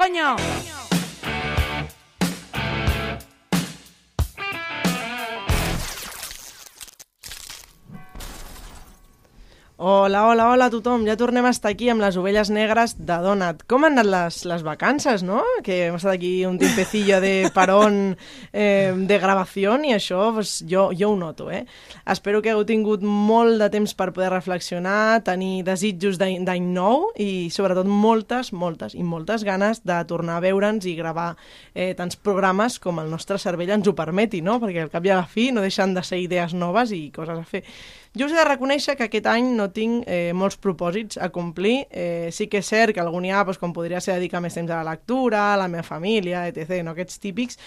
coño! Hola, hola, hola a tothom. Ja tornem a estar aquí amb les ovelles negres de Donat. Com han anat les, les vacances, no? Que hem estat aquí un tiempecillo de parón eh, de gravació i això pues, jo, jo ho noto, eh? Espero que hagueu tingut molt de temps per poder reflexionar, tenir desitjos d'any nou i sobretot moltes, moltes i moltes ganes de tornar a veure'ns i gravar eh, tants programes com el nostre cervell ens ho permeti, no? Perquè al cap i a la fi no deixen de ser idees noves i coses a fer. Jo us he de reconèixer que aquest any no tinc eh, molts propòsits a complir. Eh, sí que és cert que algun hi ha, doncs, com podria ser dedicar més temps a la lectura, a la meva família, etc., no? aquests típics.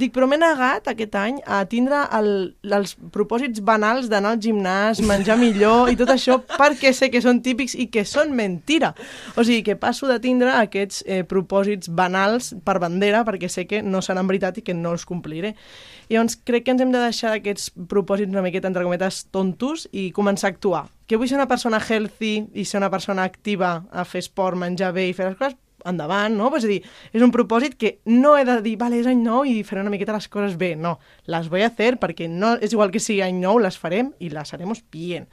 Dic, però m'he negat aquest any a tindre el, els propòsits banals d'anar al gimnàs, menjar millor i tot això perquè sé que són típics i que són mentira. O sigui, que passo de tindre aquests eh, propòsits banals per bandera perquè sé que no seran veritat i que no els compliré. Llavors, crec que ens hem de deixar d'aquests propòsits una miqueta, entre cometes, tontos i començar a actuar. Que vull ser una persona healthy i ser una persona activa a fer esport, menjar bé i fer les coses, endavant, no? És a dir, és un propòsit que no he de dir, vale, és any nou i faré una miqueta les coses bé. No, les voy a hacer perquè no, és igual que sigui any nou, les farem i les haremos bien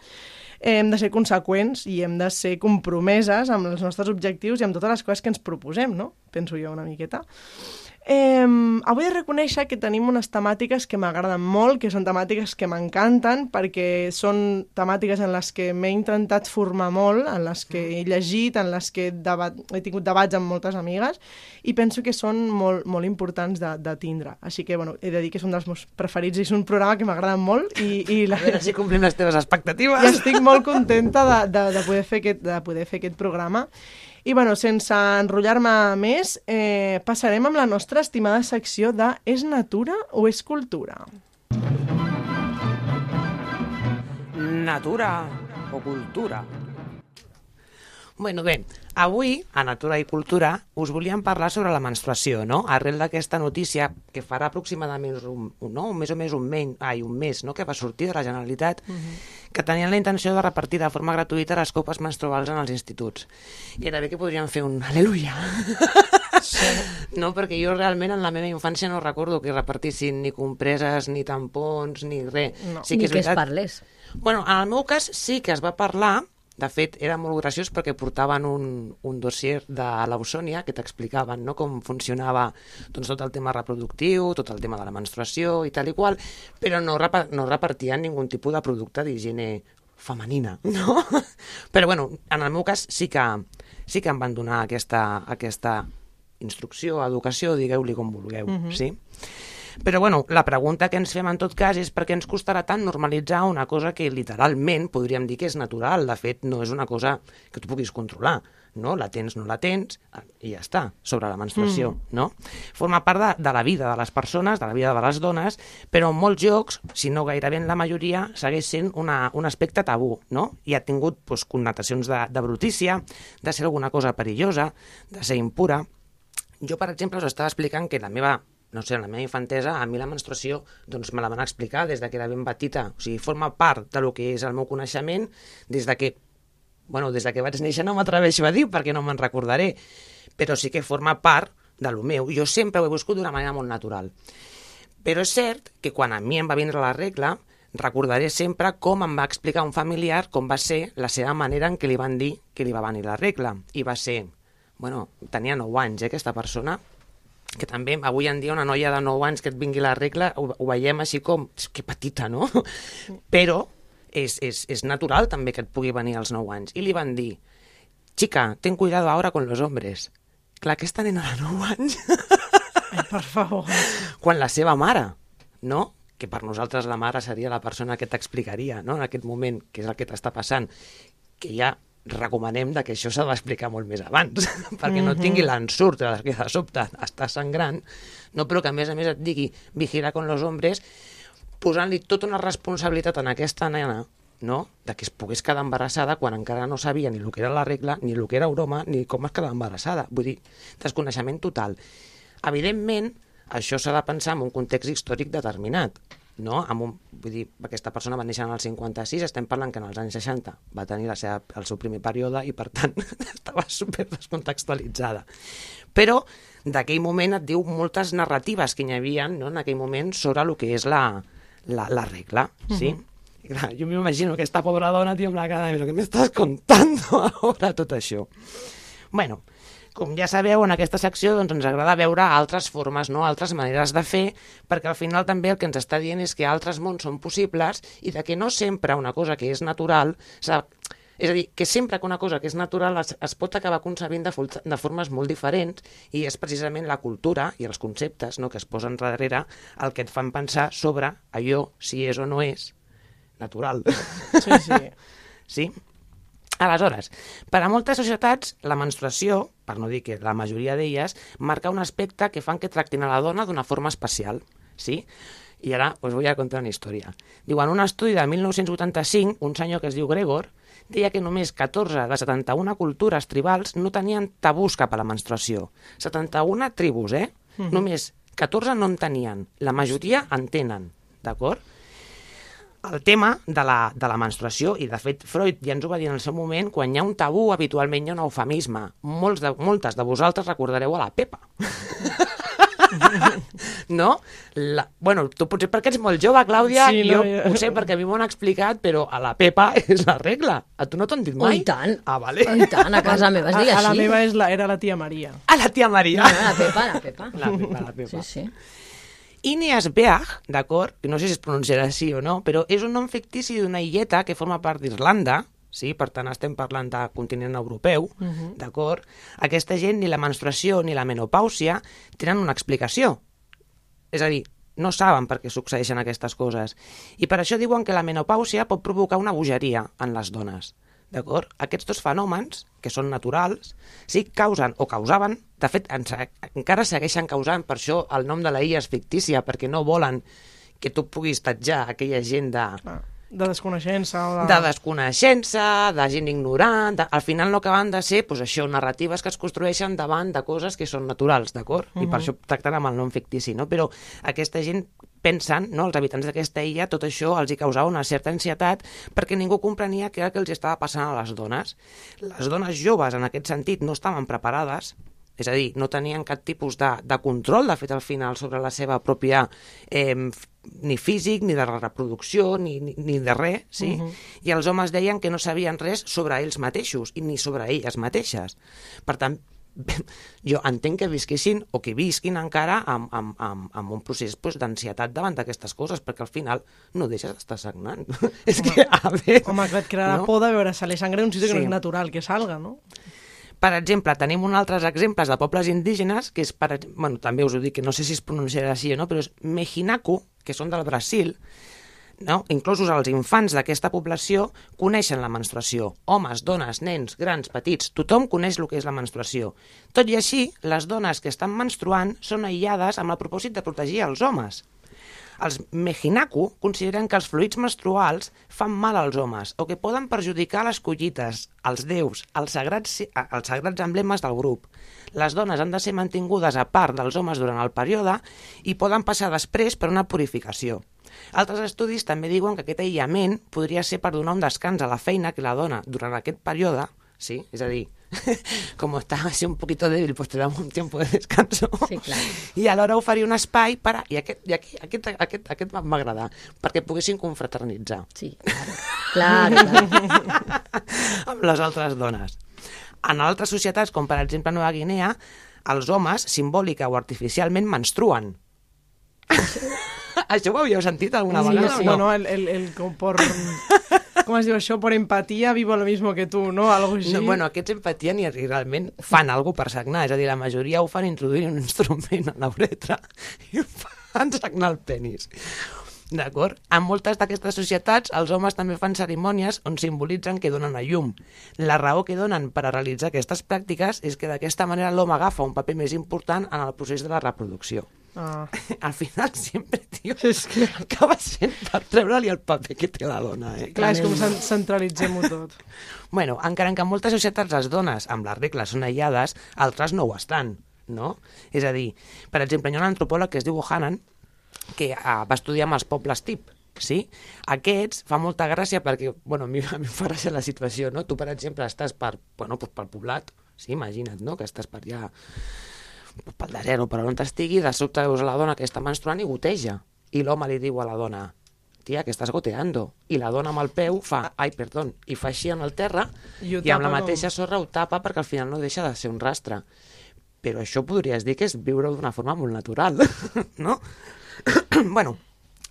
hem de ser conseqüents i hem de ser compromeses amb els nostres objectius i amb totes les coses que ens proposem, no? Penso jo una miqueta. Eh, avui he de reconèixer que tenim unes temàtiques que m'agraden molt, que són temàtiques que m'encanten, perquè són temàtiques en les que m'he intentat formar molt, en les que he llegit, en les que he, debat, he tingut debats amb moltes amigues, i penso que són molt, molt importants de, de tindre. Així que, bueno, he de dir que és un dels meus preferits i és un programa que m'agrada molt. I, i la... A veure si complim les teves expectatives. I estic molt contenta de, de, de, poder, fer aquest, de poder fer aquest programa. I bueno, sense enrotllar-me més, eh, passarem amb la nostra estimada secció de És natura o és cultura? Natura o cultura? Bueno, bé, avui, a Natura i Cultura, us volíem parlar sobre la menstruació, no? Arrel d'aquesta notícia que farà aproximadament un, un, no? un mes o més un, mes, ai, un mes, no? que va sortir de la Generalitat, uh -huh. que tenien la intenció de repartir de forma gratuïta les copes menstruals en els instituts. I era bé que podríem fer un aleluia. Sí. no, perquè jo realment en la meva infància no recordo que repartissin ni compreses, ni tampons, ni res. No. Sí que ni que veritat... es parlés. Bueno, en el meu cas sí que es va parlar, de fet, era molt graciós perquè portaven un, un dossier de l'Ausònia que t'explicaven no, com funcionava doncs, tot el tema reproductiu, tot el tema de la menstruació i tal i qual, però no, no repartien ningú tipus de producte d'higiene femenina, no? Però, bueno, en el meu cas sí que, sí que em van donar aquesta, aquesta instrucció, educació, digueu-li com vulgueu, uh -huh. sí? Però bueno, la pregunta que ens fem en tot cas és per què ens costarà tant normalitzar una cosa que literalment podríem dir que és natural. De fet, no és una cosa que tu puguis controlar no? La tens, no la tens, i ja està, sobre la menstruació, mm. no? Forma part de, de la vida de les persones, de la vida de les dones, però en molts llocs, si no gairebé en la majoria, segueix sent una, un aspecte tabú, no? I ha tingut doncs, connotacions de, de brutícia, de ser alguna cosa perillosa, de ser impura. Jo, per exemple, us estava explicant que la meva no sé, en la meva infantesa, a mi la menstruació doncs me la van explicar des de que era ben petita. O sigui, forma part de lo que és el meu coneixement des de que, bueno, des de que vaig néixer no m'atreveixo a dir perquè no me'n recordaré, però sí que forma part de lo meu. Jo sempre ho he buscat d'una manera molt natural. Però és cert que quan a mi em va vindre la regla, recordaré sempre com em va explicar un familiar com va ser la seva manera en què li van dir que li va venir la regla. I va ser, bueno, tenia 9 anys, eh, aquesta persona, que també avui en dia una noia de 9 anys que et vingui la regla ho, ho veiem així com, que petita, no? Però és, és, és natural també que et pugui venir als 9 anys. I li van dir, chica, ten cuidado ahora con los hombres. Clar, aquesta nena de 9 anys... Ai, per favor. Quan la seva mare, no? que per nosaltres la mare seria la persona que t'explicaria no? en aquest moment què és el que t'està passant, que ja recomanem que això s'ha d'explicar molt més abans, perquè no tingui mhm. l'ensurt de que de sobte està sangrant, no, però que a més a més et digui vigilar con los hombres, posant-li tota una responsabilitat en aquesta nena, no? de que es pogués quedar embarassada quan encara no sabia ni el que era la regla, ni el que era broma, ni com es quedava embarassada. Vull dir, desconeixement total. Evidentment, això s'ha de pensar en un context històric determinat. No? Amb un, vull dir, aquesta persona va néixer en el 56, estem parlant que en els anys 60 va tenir la seva, el seu primer període i, per tant, estava super descontextualitzada. Però d'aquell moment et diu moltes narratives que hi havia no, en aquell moment sobre el que és la, la, la regla, sí? Uh -huh. I clar, jo m'imagino aquesta pobra dona, tio, amb la cara de, què m'estàs contant ara tot això? Bueno, com ja sabeu, en aquesta secció doncs, ens agrada veure altres formes, no? altres maneres de fer, perquè al final també el que ens està dient és que altres mons són possibles i de que no sempre una cosa que és natural... És a dir, que sempre que una cosa que és natural es, es pot acabar concebint de, de formes molt diferents i és precisament la cultura i els conceptes no, que es posen darrere el que et fan pensar sobre allò, si és o no és, natural. Sí, sí. sí? Aleshores, per a moltes societats, la menstruació, per no dir que la majoria d'elles, marca un aspecte que fan que tractin a la dona d'una forma especial, sí? I ara us vull contar una història. Diu, en un estudi de 1985, un senyor que es diu Gregor deia que només 14 de 71 cultures tribals no tenien tabús cap a la menstruació. 71 tribus, eh? Mm -hmm. Només 14 no en tenien. La majoria en tenen, d'acord? El tema de la, de la menstruació, i de fet Freud ja ens ho va dir en el seu moment, quan hi ha un tabú habitualment hi ha un eufemisme. Molts de, moltes de vosaltres recordareu a la Pepa. no? La, bueno, tu potser perquè ets molt jove, Clàudia, sí, no, jo ja... ho sé perquè a mi m'ho han explicat, però a la Pepa és la regla. A tu no t'ho han dit mai? Oh, i tant. Ah, vale. Oh, I tant, a casa meva es diu a, així. A la meva és la, era la tia Maria. A la tia Maria. No, no, la Pepa, la Pepa. La Pepa, la Pepa. Sí, sí. Ineas Beach, d'acord, que no sé si es pronunciarà així o no, però és un nom fictici d'una illeta que forma part d'Irlanda, sí? per tant estem parlant de continent europeu, uh -huh. d'acord? Aquesta gent ni la menstruació ni la menopàusia tenen una explicació. És a dir, no saben per què succeeixen aquestes coses. I per això diuen que la menopàusia pot provocar una bogeria en les dones. D'acord? Aquests dos fenòmens, que són naturals, sí causen o causaven, de fet, ens, encara segueixen causant, per això el nom de la illa és fictícia, perquè no volen que tu puguis tatjar aquella gent de... Ah, de desconeixença o de... De desconeixença, de gent ignorant... De... Al final no acaben de ser, doncs això, narratives que es construeixen davant de coses que són naturals, d'acord? Uh -huh. I per això tracten amb el nom fictici, no? Però aquesta gent pensen, no, els habitants d'aquesta illa, tot això els hi causava una certa ansietat perquè ningú comprenia què era el que els estava passant a les dones. Les dones joves, en aquest sentit, no estaven preparades és a dir, no tenien cap tipus de, de control, de fet, al final, sobre la seva pròpia eh, ni físic, ni de reproducció, ni, ni, ni de res, sí? Uh -huh. I els homes deien que no sabien res sobre ells mateixos, i ni sobre elles mateixes. Per tant, jo entenc que visquessin o que visquin encara amb, amb, amb, amb un procés pues, d'ansietat davant d'aquestes coses, perquè al final no deixes d'estar sagnant. és que, a veure... Home, clar, et crearà no? por de veure salir sangre en un sitio sí. que no és natural que salga, no? Per exemple, tenim un altres exemples de pobles indígenes, que és, per, bueno, també us ho dic, que no sé si es pronunciarà així o no, però és Mejinaku, que són del Brasil, no? inclosos els infants d'aquesta població, coneixen la menstruació. Homes, dones, nens, grans, petits, tothom coneix el que és la menstruació. Tot i així, les dones que estan menstruant són aïllades amb el propòsit de protegir els homes. Els Mejinaku consideren que els fluids menstruals fan mal als homes o que poden perjudicar les collites, els déus, els sagrats, els sagrats emblemes del grup. Les dones han de ser mantingudes a part dels homes durant el període i poden passar després per una purificació. Altres estudis també diuen que aquest aïllament podria ser per donar un descans a la feina que la dona durant aquest període, sí? és a dir, como está así un poquito débil, pues te damos un tiempo de descanso. Sí, clar. I alhora oferir un espai per a... I aquest, i aquest, aquest, aquest, aquest m'agrada, perquè poguessin confraternitzar. Sí, clar. clar, clar. amb les altres dones. En altres societats, com per exemple Nova Guinea, els homes, simbòlica o artificialment, menstruen. Això ho havíeu sentit alguna sí, vegada? Sí, no, no, el, el, el com por... com es diu això? Por empatia vivo lo mismo que tu, no? Algo així. No, bueno, aquests empatia ni realment fan alguna per sagnar, és a dir, la majoria ho fan introduint un instrument a la uretra i fan sagnar el penis. D'acord? En moltes d'aquestes societats, els homes també fan cerimònies on simbolitzen que donen a llum. La raó que donen per a realitzar aquestes pràctiques és que d'aquesta manera l'home agafa un paper més important en el procés de la reproducció. Ah. Al final sempre, tio, és que acaba sent per treure-li el paper que té la dona. Eh? Clar, és com cen- centralitzem-ho tot. Bueno, encara que en moltes societats les dones amb les regles són aïllades, altres no ho estan, no? És a dir, per exemple, hi ha un antropòleg que es diu Ohanan, que uh, va estudiar amb els pobles tip, sí? Aquests fa molta gràcia perquè, bueno, a mi, a mi em fa gràcia la situació, no? Tu, per exemple, estàs per, bueno, pues pel poblat, sí, imagina't, no?, que estàs per allà pel desert o per on estigui, de sobte veus la dona que està menstruant i goteja. I l'home li diu a la dona, tia, que estàs goteando. I la dona amb el peu fa, ai, perdó, i fa així en el terra I i amb la mateixa sorra ho tapa perquè al final no deixa de ser un rastre. Però això podries dir que és viure d'una forma molt natural, no? bueno,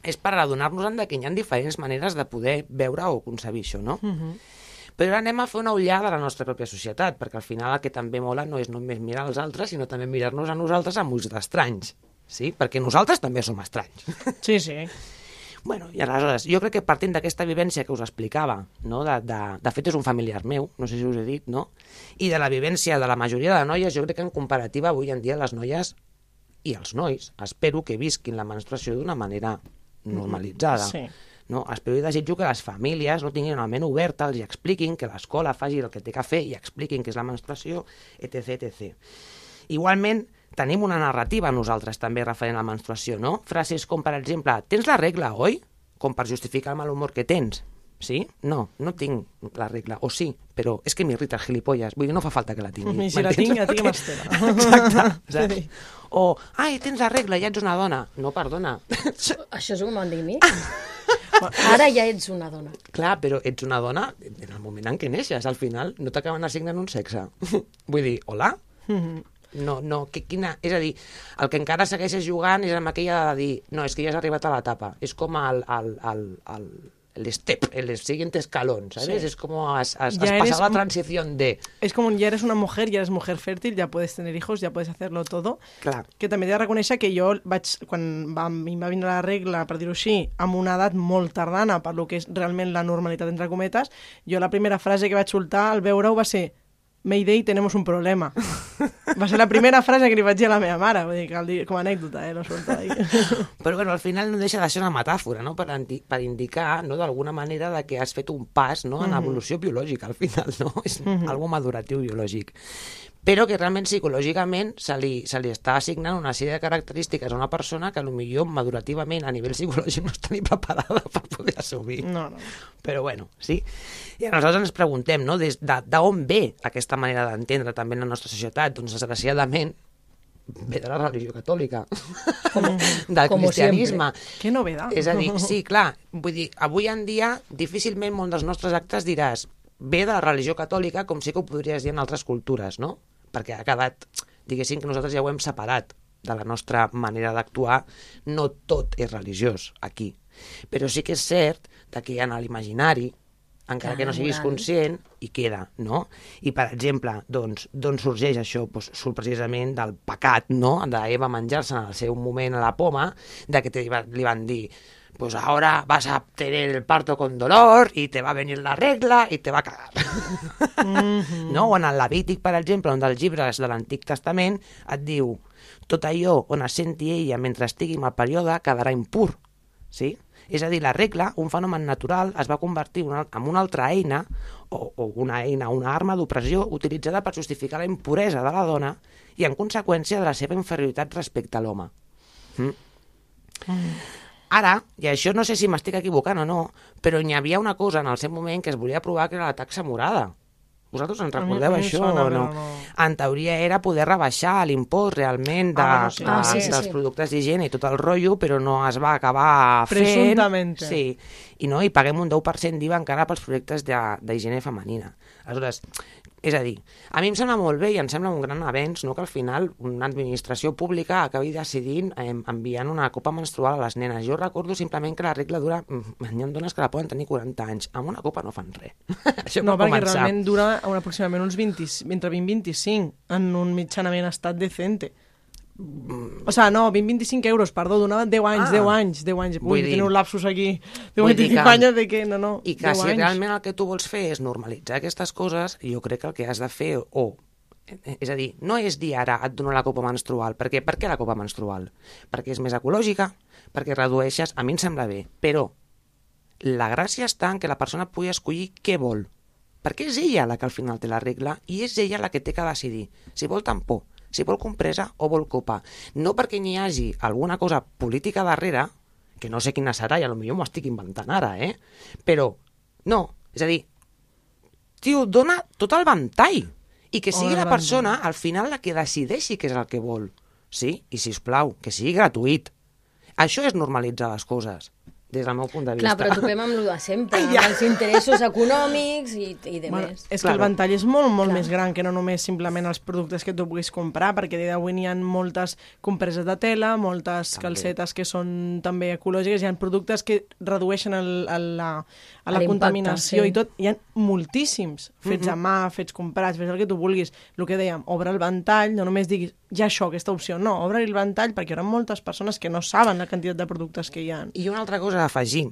és per adonar-nos de que hi ha diferents maneres de poder veure o concebir això, no? Però ara anem a fer una ullada a la nostra pròpia societat, perquè al final el que també mola no és només mirar els altres, sinó també mirar-nos a nosaltres amb ulls d'estranys, sí? Perquè nosaltres també som estranys. Sí, sí. Bueno, i aleshores, jo crec que partint d'aquesta vivència que us explicava, no? de, de, de fet és un familiar meu, no sé si us he dit, no? i de la vivència de la majoria de noies, jo crec que en comparativa avui en dia les noies i els nois espero que visquin la menstruació d'una manera normalitzada. Sí. No? Espero i desitjo que les famílies no tinguin una ment oberta, els expliquin, que l'escola faci el que té que fer i expliquin què és la menstruació, etc, etc. Igualment, tenim una narrativa nosaltres també referent a la menstruació, no? Frases com, per exemple, tens la regla, oi? Com per justificar el mal humor que tens. Sí? No, no tinc la regla. O sí, però és que m'irrita el gilipolles. Vull dir, no fa falta que la tingui. I si la tinc, ja tinc. Exacte. saps? Sí. O, ai, tens la regla, ja ets una dona. No, perdona. Això és dic a mi. Ara ja ets una dona. Clar, però ets una dona en el moment en què neixes. Al final no t'acaben assignant un sexe. Vull dir, hola? No, no, que, quina... És a dir, el que encara segueixes jugant és amb aquella de dir no, és que ja has arribat a l'etapa. És com el, el, el, el, el step, el siguiente escalón, ¿sabes? Sí. Es como has, has, has pasado eres la transición de... Es como ya eres una mujer, ya eres mujer fèrtil, ja puedes tener hijos, ja puedes hacerlo todo. Clar, Que també he de reconèixer que jo vaig, quan va, a mi em va vindre la regla, per dir-ho així, amb una edat molt tardana per lo que és realment la normalitat entre cometes, jo la primera frase que vaig soltar al veure-ho va ser Mayday, tenemos un problema. Va ser la primera frase que li vaig dir a la meva mare, vull dir, cal dir, com a anècdota, eh, no ahí. Però bueno, al final no deixa de ser una metàfora, no? Per, per indicar, no, d'alguna manera, de que has fet un pas no? en evolució biològica, al final, no? És algo maduratiu biològic. Però que realment psicològicament se li, se li està assignant una sèrie de característiques a una persona que potser madurativament a nivell psicològic no està ni preparada per poder assumir. No, no. Però bueno, sí. I aleshores ens preguntem, no?, des de, d'on ve aquesta manera d'entendre també la nostra societat? Doncs, desgraciadament, ve de la religió catòlica, del como cristianisme. Que novedad. És a dir, sí, clar, vull dir, avui en dia difícilment un dels nostres actes diràs ve de la religió catòlica com sí que ho podries dir en altres cultures, no? Perquè ha quedat, diguéssim que nosaltres ja ho hem separat de la nostra manera d'actuar, no tot és religiós aquí. Però sí que és cert de que en l'imaginari, encara Clar, que no siguis conscient, hi queda, no? I, per exemple, doncs, d'on sorgeix això? Doncs surt precisament del pecat, no?, d'Eva menjar-se en el seu moment a la poma, de que te, li van dir pues ahora vas a tener el parto con dolor y te va a venir la regla y te va a cagar. no? O en el Levític, per exemple, un dels llibres de l'Antic Testament et diu tot allò on es senti ella mentre estigui en el període quedarà impur. Sí? És a dir, la regla, un fenomen natural, es va convertir una, en una altra eina, o, o una eina, una arma d'opressió utilitzada per justificar la impuresa de la dona i, en conseqüència, de la seva inferioritat respecte a l'home. Ara, i això no sé si m'estic equivocant o no, però n'hi havia una cosa en el seu moment que es volia provar que era la taxa morada. Vosaltres en recordeu mi això sona, o no? però no. En teoria era poder rebaixar l'impost realment de, Ah, bueno, sí. de, Ah, sí, sí, dels sí. productes d'higiene i tot el rotllo, però no es va acabar fent. Sí, i no, i paguem un 10% d'IVA encara pels productes de- d'higiene femenina. Aleshores, és a dir, a mi em sembla molt bé i em sembla un gran avenç no, que al final una administració pública acabi decidint eh, enviant una copa menstrual a les nenes. Jo recordo simplement que la regla dura... mm, Hi ha dones que la poden tenir 40 anys. Amb una copa no fan res. Això No, per perquè començar. realment dura un, aproximadament uns 20, entre 20 i 25 en un mitjanament estat decente. O sea, no, 20-25 euros, perdó, donava 10 anys, Ah. 10 anys, 10 anys. Vull Ui, dir- tenir un lapsus aquí de Vull dir 25 que- anys de que, no, no, I que 10 si anys. realment el que tu vols fer és normalitzar aquestes coses, jo crec que el que has de fer, o és a dir, no és dir ara et dono la copa menstrual, perquè per què la copa menstrual? Perquè és més ecològica, perquè redueixes, a mi em sembla bé, però la gràcia està en que la persona pugui escollir què vol, perquè és ella la que al final té la regla i és ella la que té que decidir si vol tampó, si vol compresa o vol copa. No perquè n'hi hagi alguna cosa política darrere, que no sé quina serà, i a lo millor m'ho estic inventant ara, eh? Però, no, és a dir, tio, dona tot el ventall. I que sigui la persona, al final, la que decideixi què és el que vol. Sí? I, si us plau, que sigui gratuït. Això és normalitzar les coses, des del meu punt de vista. Clar, però topem amb el de sempre, ja. els interessos econòmics i, i de Bueno, més. és que Claro. el ventall és molt, molt Clar. més gran que no només simplement els productes que tu puguis comprar, perquè dia d'avui n'hi ha moltes compreses de tela, moltes També. calcetes que són també ecològiques, hi ha productes que redueixen el, el, la, a la contaminació sí. i tot. Hi ha moltíssims, fets a mà, fets comprats, fets el que tu vulguis. El que dèiem, obre el ventall, no només diguis ja això, aquesta opció, no, obre el ventall perquè hi haurà moltes persones que no saben la quantitat de productes que hi ha. I una altra cosa a afegir,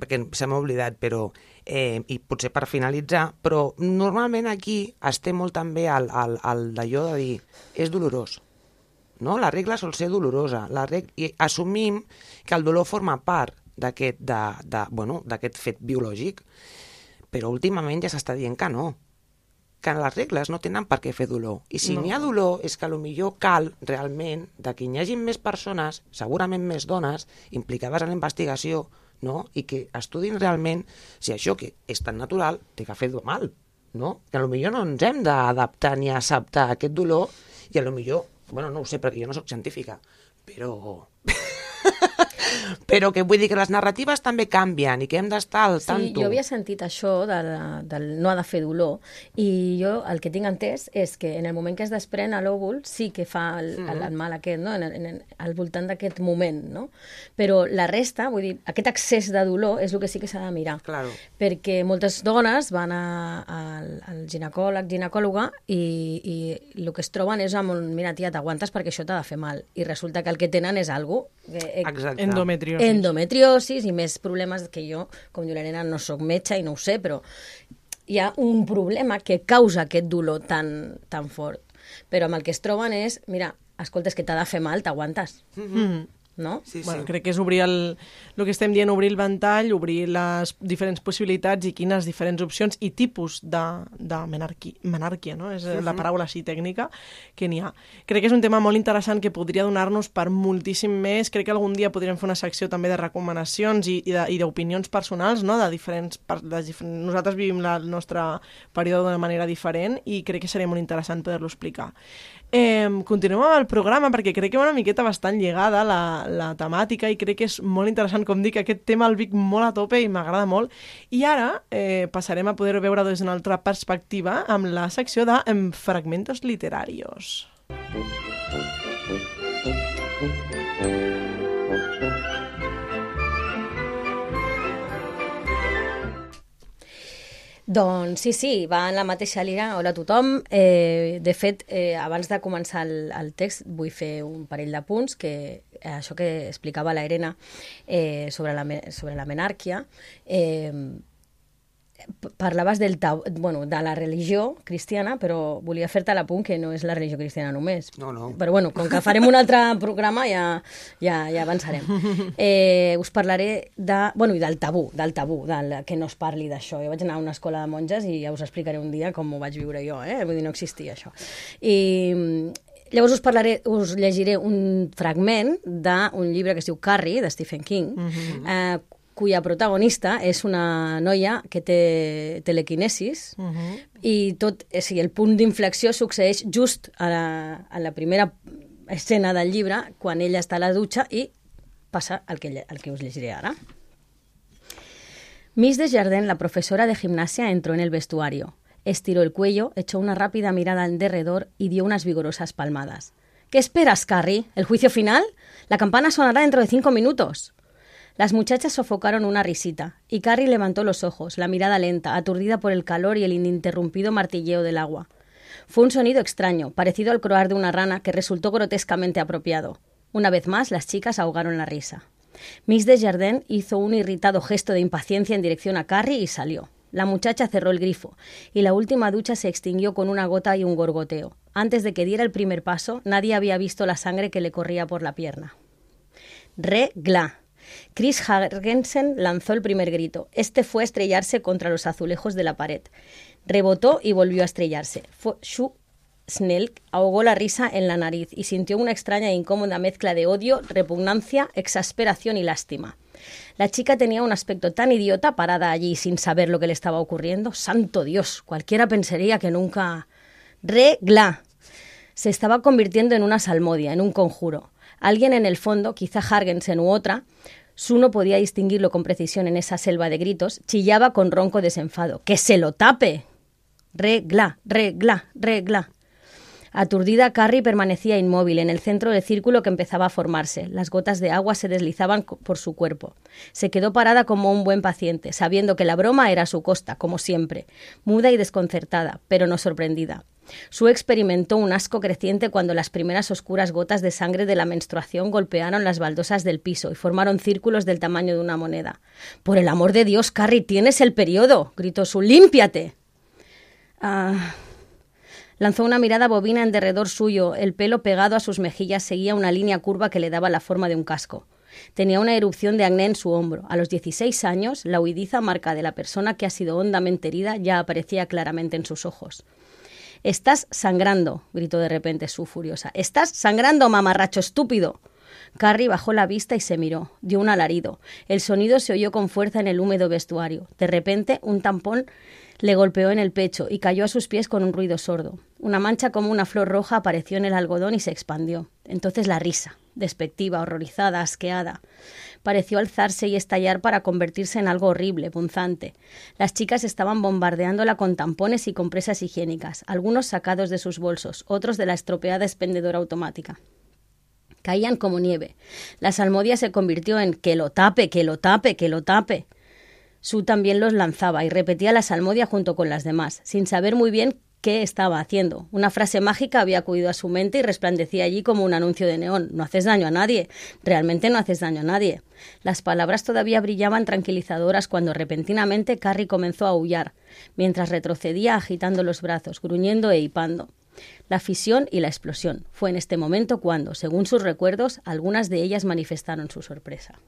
perquè se m'ha oblidat, però, eh, i potser per finalitzar, però normalment aquí es té molt també el, el, el d'allò de dir és dolorós. No? La regla sol ser dolorosa. La reg... I assumim que el dolor forma part d'aquest bueno, fet biològic, però últimament ja s'està dient que no que les regles no tenen per què fer dolor. I si No. n'hi ha dolor, és que millor cal realment de que hi hagi més persones, segurament més dones, implicades en la investigació, no? i que estudin realment si això que és tan natural té que fer mal. No? Que millor no ens hem d'adaptar ni acceptar aquest dolor i a lo millor, bueno, no ho sé perquè jo no sóc científica, però... però que vull dir que les narratives també canvien i que hem d'estar al Sí, tanto. jo havia sentit això de del no ha de fer dolor i jo el que tinc entès és que en el moment que es desprèn a l'òvul sí que fa el, Mm-hmm. el, el mal aquest, no? En, en, en, al voltant d'aquest moment, no? Però la resta, vull dir, aquest excés de dolor és el que sí que s'ha de mirar. Claro. Perquè moltes dones van a, al, al ginecòleg, ginecòloga i, i el que es troben és amb un, mira tia, t'aguantes perquè això t'ha de fer mal. I resulta que el que tenen és algo que, Exacte. Endometriosis. endometriosis i més problemes que jo, com diu l'Helena, no sóc metge i no ho sé, però hi ha un problema que causa aquest dolor tan, tan fort. Però amb el que es troben és, mira, escolta, és que t'ha de fer mal, t'aguantes, Mm. No? Sí, Bueno, sí. crec que és obrir el, el que estem dient, obrir el ventall, obrir les diferents possibilitats i quines diferents opcions i tipus de, de menarquia, menarquia, no? És la paraula així tècnica que n'hi ha. Crec que és un tema molt interessant que podria donar-nos per moltíssim més. Crec que algun dia podríem fer una secció també de recomanacions i, i d'opinions personals, no? De diferents, per- de diferents... Nosaltres vivim la, el nostre període d'una manera diferent i crec que seria molt interessant poder-lo explicar. Eh, continuem amb el programa perquè crec que va una miqueta bastant lligada la, la temàtica i crec que és molt interessant, com dic, aquest tema el vic molt a tope i m'agrada molt. I ara eh, passarem a poder veure des d'una altra perspectiva amb la secció de fragmentos literarios. Doncs sí, sí, va en la mateixa línia. Hola a tothom. Eh, de fet, eh, abans de començar el, el text vull fer un parell de punts que eh, això que explicava la Irene eh, sobre, la, sobre la menàrquia. Eh, parlaves del tab bueno, de la religió cristiana, però volia fer-te l'apunt que no és la religió cristiana només. No, no. Però bueno, com que farem un altre programa ja, ja, ja avançarem. Eh, us parlaré de, bueno, i del tabú, del tabú, del que no es parli d'això. Jo vaig anar a una escola de monges i ja us explicaré un dia com ho vaig viure jo, eh? vull dir, no existia això. I mm, llavors us parlaré, us llegiré un fragment d'un llibre que es diu Carrie, de Stephen King, eh, cuya protagonista és una noia que té telequinesis Uh -huh. i tot, o sigui, el punt d'inflexió succeeix just a la, a la primera escena del llibre, quan ella està a la dutxa i passa el que, el que us llegiré ara. Miss Desjardins, la profesora de gimnasia, entró en el vestuario. Estiró el cuello, echó una rápida mirada al derredor y dio unas vigorosas palmadas. ¿Qué esperas, Carrie? ¿El juicio final? La campana sonará dentro de cinco minutos. Las muchachas sofocaron una risita, y Carrie levantó los ojos, la mirada lenta, aturdida por el calor y el ininterrumpido martilleo del agua. Fue un sonido extraño, parecido al croar de una rana, que resultó grotescamente apropiado. Una vez más, las chicas ahogaron la risa. Miss Desjardins hizo un irritado gesto de impaciencia en dirección a Carrie y salió. La muchacha cerró el grifo, y la última ducha se extinguió con una gota y un gorgoteo. Antes de que diera el primer paso, nadie había visto la sangre que le corría por la pierna. Regla. Chris Hargensen lanzó el primer grito. Este fue estrellarse contra los azulejos de la pared. Rebotó y volvió a estrellarse. Fue, Shu Snelk ahogó la risa en la nariz y sintió una extraña e incómoda mezcla de odio, repugnancia, exasperación y lástima. La chica tenía un aspecto tan idiota parada allí sin saber lo que le estaba ocurriendo. Santo Dios, cualquiera pensaría que nunca... Regla. Se estaba convirtiendo en una salmodia, en un conjuro. Alguien en el fondo, quizá Hargensen u otra, Su no podía distinguirlo con precisión en esa selva de gritos, chillaba con ronco desenfado. ¡Que se lo tape! Regla, regla, regla. Aturdida, Carrie permanecía inmóvil en el centro del círculo que empezaba a formarse. Las gotas de agua se deslizaban por su cuerpo. Se quedó parada como un buen paciente, sabiendo que la broma era a su costa, como siempre, muda y desconcertada, pero no sorprendida. Su experimentó un asco creciente cuando las primeras oscuras gotas de sangre de la menstruación golpearon las baldosas del piso y formaron círculos del tamaño de una moneda. Por el amor de Dios, Carrie, tienes el periodo, gritó su límpiate. Ah. Lanzó una mirada bobina en derredor suyo. El pelo pegado a sus mejillas seguía una línea curva que le daba la forma de un casco. Tenía una erupción de acné en su hombro. A los 16 años, la huidiza marca de la persona que ha sido hondamente herida ya aparecía claramente en sus ojos. Estás sangrando, gritó de repente su furiosa. Estás sangrando, mamarracho estúpido. Carrie bajó la vista y se miró. Dio un alarido. El sonido se oyó con fuerza en el húmedo vestuario. De repente, un tampón le golpeó en el pecho y cayó a sus pies con un ruido sordo. Una mancha como una flor roja apareció en el algodón y se expandió. Entonces la risa, despectiva, horrorizada, asqueada. Pareció alzarse y estallar para convertirse en algo horrible, punzante. Las chicas estaban bombardeándola con tampones y compresas higiénicas, algunos sacados de sus bolsos, otros de la estropeada expendedora automática. Caían como nieve. La salmodia se convirtió en que lo tape, que lo tape, que lo tape. Su también los lanzaba y repetía la salmodia junto con las demás, sin saber muy bien qué estaba haciendo. Una frase mágica había acudido a su mente y resplandecía allí como un anuncio de neón. No haces daño a nadie. Realmente no haces daño a nadie. Las palabras todavía brillaban tranquilizadoras cuando repentinamente Carrie comenzó a aullar, mientras retrocedía agitando los brazos, gruñendo e hipando. La fisión y la explosión. Fue en este momento cuando, según sus recuerdos, algunas de ellas manifestaron su sorpresa.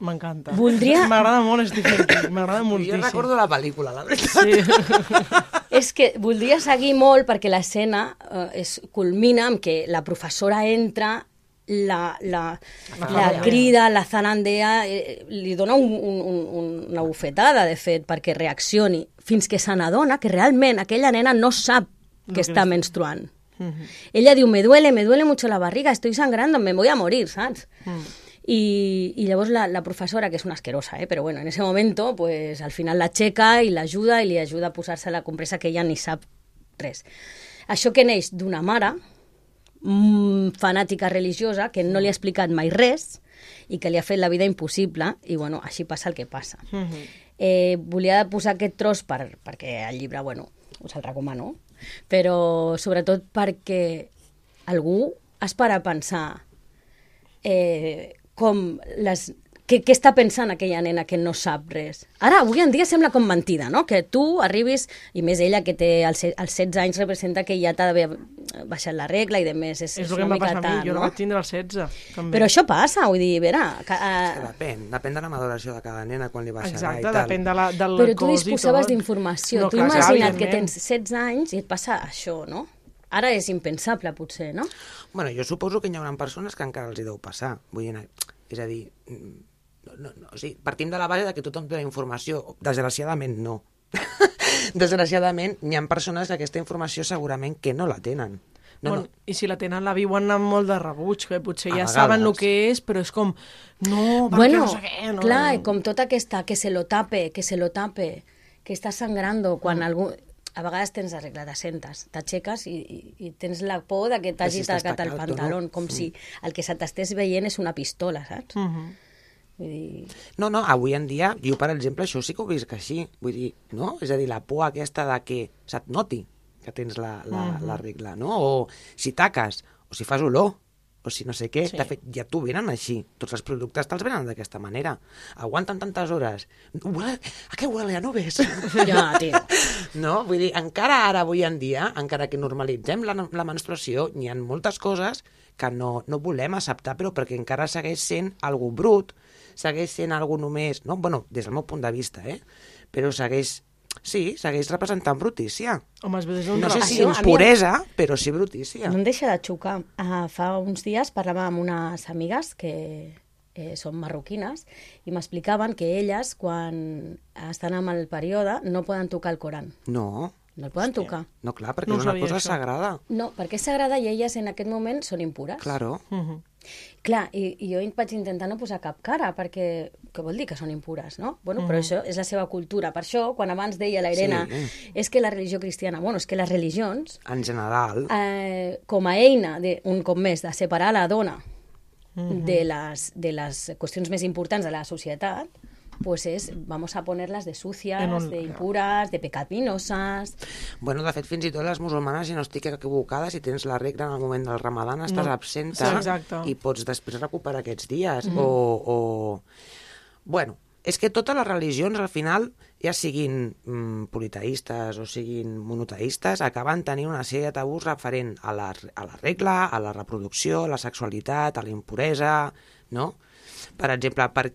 M'encanta. Voldria- M'agrada molt Stephen King, m'agrada Jo moltíssim. recordo la pel·lícula, la veritat. Sí. És que voldria seguir molt perquè l'escena eh, es culmina amb que la professora entra, la, la, la, zarandea. crida, la zarandea, eh, li dona un, un, un, una bufetada, de fet, perquè reaccioni, fins que se n'adona que realment aquella nena no sap que que està menstruant. Ella diu, me duele, me duele mucho la barriga, estoy sangrando, me voy a morir, saps? Y, y llavors la, la professora, que és una asquerosa, eh? però bueno, en ese momento, pues, al final la checa i l'ajuda i li ajuda a posar-se la compresa que ella ni sap res. Això que neix d'una mare mm, fanàtica religiosa que no li ha explicat mai res i que li ha fet la vida impossible i bueno, així passa el que passa. eh, volia posar aquest tros per, perquè el llibre, bueno, us el recomano, però sobretot perquè algú es para a pensar eh, com les... Què, què està pensant aquella nena que no sap res? Ara, avui en dia sembla com mentida, no? Que tu arribis, i més ella que té els, els 16 anys representa que ja t'ha d'haver baixat la regla i de més, és, És és el que em va passar a mi, jo la no? vaig tindre als 16. També. Però això passa, vull dir, a veure... Que, uh, Depèn, depèn de la maduració de cada nena quan li baixarà Exacte, i tal. depèn de la, del Però tu disposaves d'informació. No, tu clar, imagina't que tens 16 anys i et passa això, no? Ara és impensable, potser, no? Bueno, jo suposo que hi haurà persones que encara els hi deu passar. Vull dir, és a dir, mm, no, no, no, o sigui, partim de la base de que tothom té la informació. Desgraciadament, no. Desgraciadament, hi ha persones que aquesta informació segurament que no la tenen. No, bueno, no. I si la tenen, la viuen amb molt de rebuig, que potser A ja vegades. saben el que és, però és com, no, perquè bueno, no sé què, no. clar, i com tota aquesta, que se lo tape, que se lo tape, que està sangrando, quan Mm. algú... A vegades tens la regla de sentes, t'aixeques i, i, i tens la por de que t'hagi si tacat el o no. pantaló, com si el que se t'estés veient és una pistola, saps? Mhm. Vull dir... No, no, avui en dia, jo, per exemple, això sí que ho visc així. Vull dir, no? És a dir, la por aquesta de que se't noti que tens la, la, la regla, no? O si taques, o si fas olor, o si no sé què. Sí. De fet, ja t'ho venen així. Tots els productes te'ls venen d'aquesta manera. Aguanten tantes hores. Huele, ¿A què huele a nubes? Ja, tio. No? Vull dir, encara ara, avui en dia, encara que normalitzem la, la menstruació, n'hi ha moltes coses que no, no volem acceptar, però perquè encara segueix sent algú brut, segueix sent algú només... No? Bueno, des del meu punt de vista, eh? Però segueix Sí, segueix representant brutícia. Home, des d'un No sé relat. si impuresa, però sí brutícia. No em deixa de xocar. Uh, fa uns dies parlava amb unes amigues que eh, són marroquines i m'explicaven que elles, quan estan amb el període, no poden tocar el Coran. No, No el poden tocar. no, clar, perquè No és una cosa això. sagrada. No, perquè és sagrada i elles en aquest moment són impures. Claro. Mhm. Clar, i, i jo vaig intentar no posar cap cara, perquè què vol dir que són impures, no? Bueno, però això és la seva cultura. Per això, quan abans deia la Irene, Sí. és que la religió cristiana, bueno, és que les religions, En general, eh, com a eina, de, un cop més, de separar la dona de, les, de les qüestions més importants de la societat, pues es, vamos a ponerlas de sucias, un- de impuras, de pecaminosas... Bueno, de fet, fins i tot les musulmanes, si no estic equivocada, si tens la regla en el moment del ramadan, estàs No. absenta Sí, exacte. i pots després recuperar aquests dies. o, o... Bueno, és que totes les religions, al final, ja siguin mm, politeistes o siguin monoteistes, acaben tenint una sèrie de tabús referent a la, a la regla, a la reproducció, a la sexualitat, a la impuresa, no? Per exemple, per,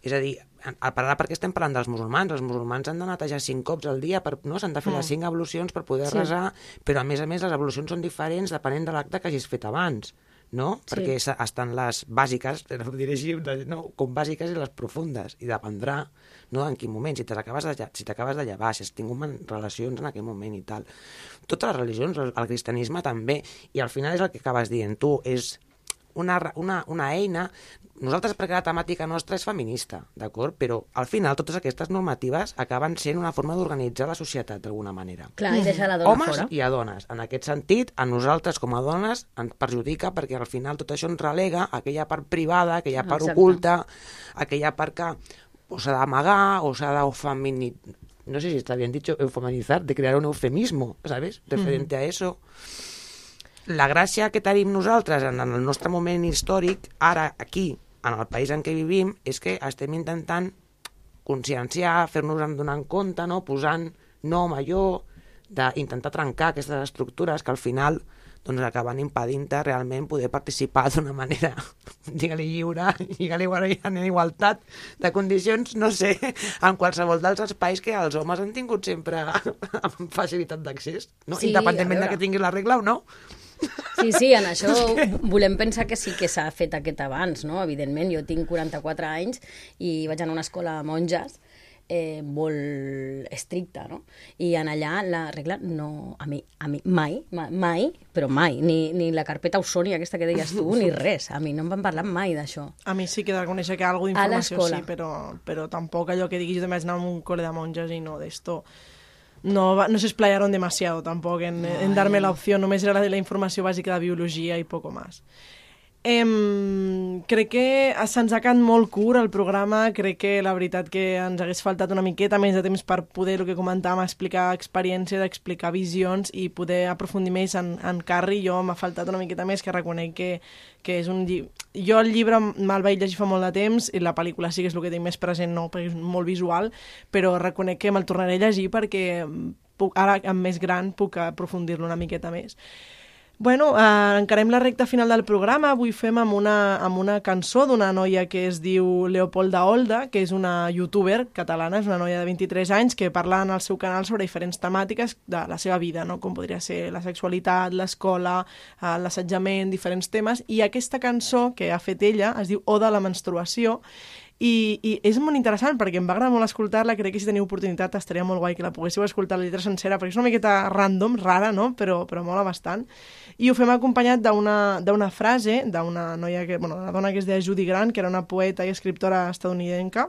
és a dir, ara perquè estem parlant dels musulmans, els musulmans han de netejar cinc cops al dia, per, no? s'han de fer les cinc ablucions per poder Sí. resar, però a més a més les ablucions són diferents depenent de l'acte que hagis fet abans, no? Sí. Perquè estan les bàsiques, ho diré així, no? com bàsiques i les profundes, i dependrà no? en quin moment, si t'acabes de, si de llevar, si has tingut relacions en aquell moment i tal. Totes les religions, el, el cristianisme també, i al final és el que acabes dient tu, és una, una, una eina... Nosaltres, perquè la temàtica nostra és feminista, d'acord? Però al final totes aquestes normatives acaben sent una forma d'organitzar la societat d'alguna manera. Clar, i deixa la dona Homes fora. i a dones. En aquest sentit, a nosaltres com a dones ens perjudica perquè al final tot això ens relega aquella part privada, aquella part Exacte. oculta, aquella part que o s'ha d'amagar o s'ha d'eufeminizar no sé si está bien dicho eufeminizar, de crear un eufemismo, ¿sabes? Referente a eso. La gràcia que tenim nosaltres en el nostre moment històric, ara, aquí, en el país en què vivim, és que estem intentant conscienciar, fer-nos en donar en compte, no? posant nom allò, d'intentar trencar aquestes estructures que al final doncs acaben impedint realment poder participar d'una manera, digue-li lliure, digue-li en igualtat de condicions, no sé, en qualsevol dels espais que els homes han tingut sempre amb facilitat d'accés, no? Sí, independentment de que tinguis la regla o no. Sí, sí, en això volem pensar que sí que s'ha fet aquest abans, no? Evidentment, jo tinc 44 anys i vaig anar a una escola de monges eh, molt estricta, no? I en allà la regla no... A mi, a mi mai, mai, però mai, ni, ni la carpeta Ausònia aquesta que deies tu, ni res. A mi no em van parlar mai d'això. A mi sí que he de reconèixer que algo A d'informació sí, però, però tampoc allò que diguis, jo també vaig anar a un col·le de monges i no d'esto. No, no se explayaron demasiado tampoco en, en darme la opción, només era la de la informació bàsica de biologia i poco más. Em, crec que se'ns ha quedat molt curt el programa, crec que la veritat que ens hagués faltat una miqueta més de temps per poder, el que comentàvem, explicar experiència, d'explicar visions i poder aprofundir més en, en Carri. Jo m'ha faltat una miqueta més, que reconec que, que és un llibre... Jo el llibre me'l vaig llegir fa molt de temps i la pel·lícula sí que és el que tinc més present, no, perquè és molt visual, però reconec que me'l tornaré a llegir perquè puc, ara, amb més gran, puc aprofundir-lo una miqueta més. Bueno, eh, encarem la recta final del programa. Avui fem amb una, amb una cançó d'una noia que es diu Leopolda Olda, que és una youtuber catalana, és una noia de 23 anys que parla en el seu canal sobre diferents temàtiques de la seva vida, no? com podria ser la sexualitat, l'escola, eh, l'assetjament, diferents temes. I aquesta cançó que ha fet ella es diu Oda a la menstruació i, i és molt interessant perquè em va agradar molt escoltar-la, crec que si teniu oportunitat estaria molt guai que la poguéssiu escoltar la lletra sencera perquè és una miqueta random, rara, no? però, però mola bastant. I ho fem acompanyat d'una frase d'una noia que, bueno, una dona que es deia Judy Grant, que era una poeta i escriptora estadounidenca,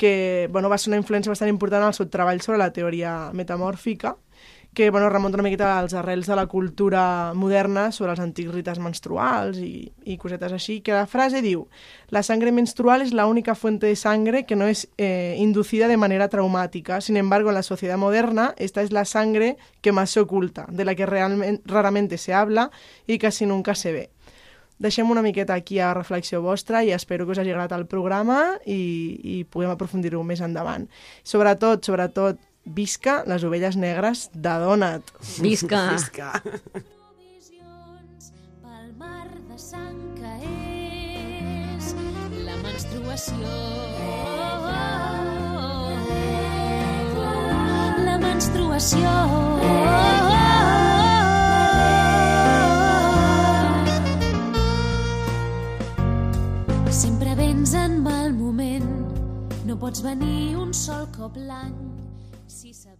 que bueno, va ser una influència bastant important el seu treball sobre la teoria metamòrfica, que bueno, remunta una miqueta als arrels de la cultura moderna sobre els antics rites menstruals i, y cosetes així, que la frase diu La sangre menstrual es la única fuente de sangre que no es eh, inducida de manera traumática. Sin embargo, en la sociedad moderna, esta es la sangre que más se oculta, de la que realmente, raramente se habla y casi nunca se ve. Deixem una miqueta aquí a reflexió vostra i espero que us hagi agradat el programa i, i puguem aprofundir-ho més endavant. Sobretot, sobretot, visca les ovelles negres de Donat. Visca! Visca. pel mar de sang que és la menstruació. La la menstruació. Sempre vens en mal moment, no pots venir un sol cop l'any. Si sabessis...